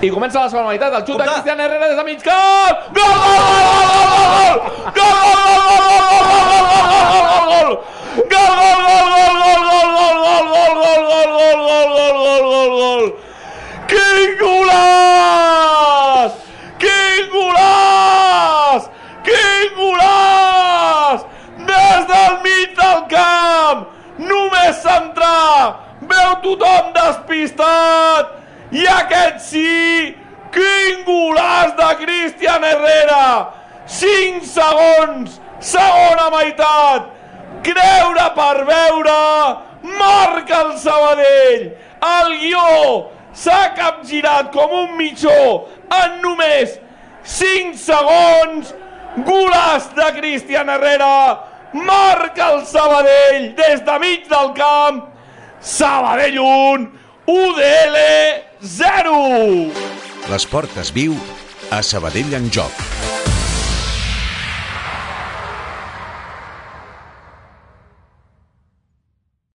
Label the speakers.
Speaker 1: I comença la segona meitat, el xut de Cristian Herrera des de mig camp! Gol, gol, gol, gol, gol, gol! Gol! Gol! Gol! Gol! Gol! Gol! Gol! Gol! Quín gol! Quín gol! Quín gol! Des de Mitx al camp, no més centra, Veu gol, despistat! I aquest sí! Quin golaç de Cristian Herrera! 5 segons! Segona meitat! Creure per veure! Marca el Sabadell! El guió s'ha capgirat com un mitjó en només 5 segons! Golaç de Cristian Herrera! Marca el Sabadell des de mig del camp! Sabadell 1, UDL 0!
Speaker 2: L'esport es viu a Sabadell en joc.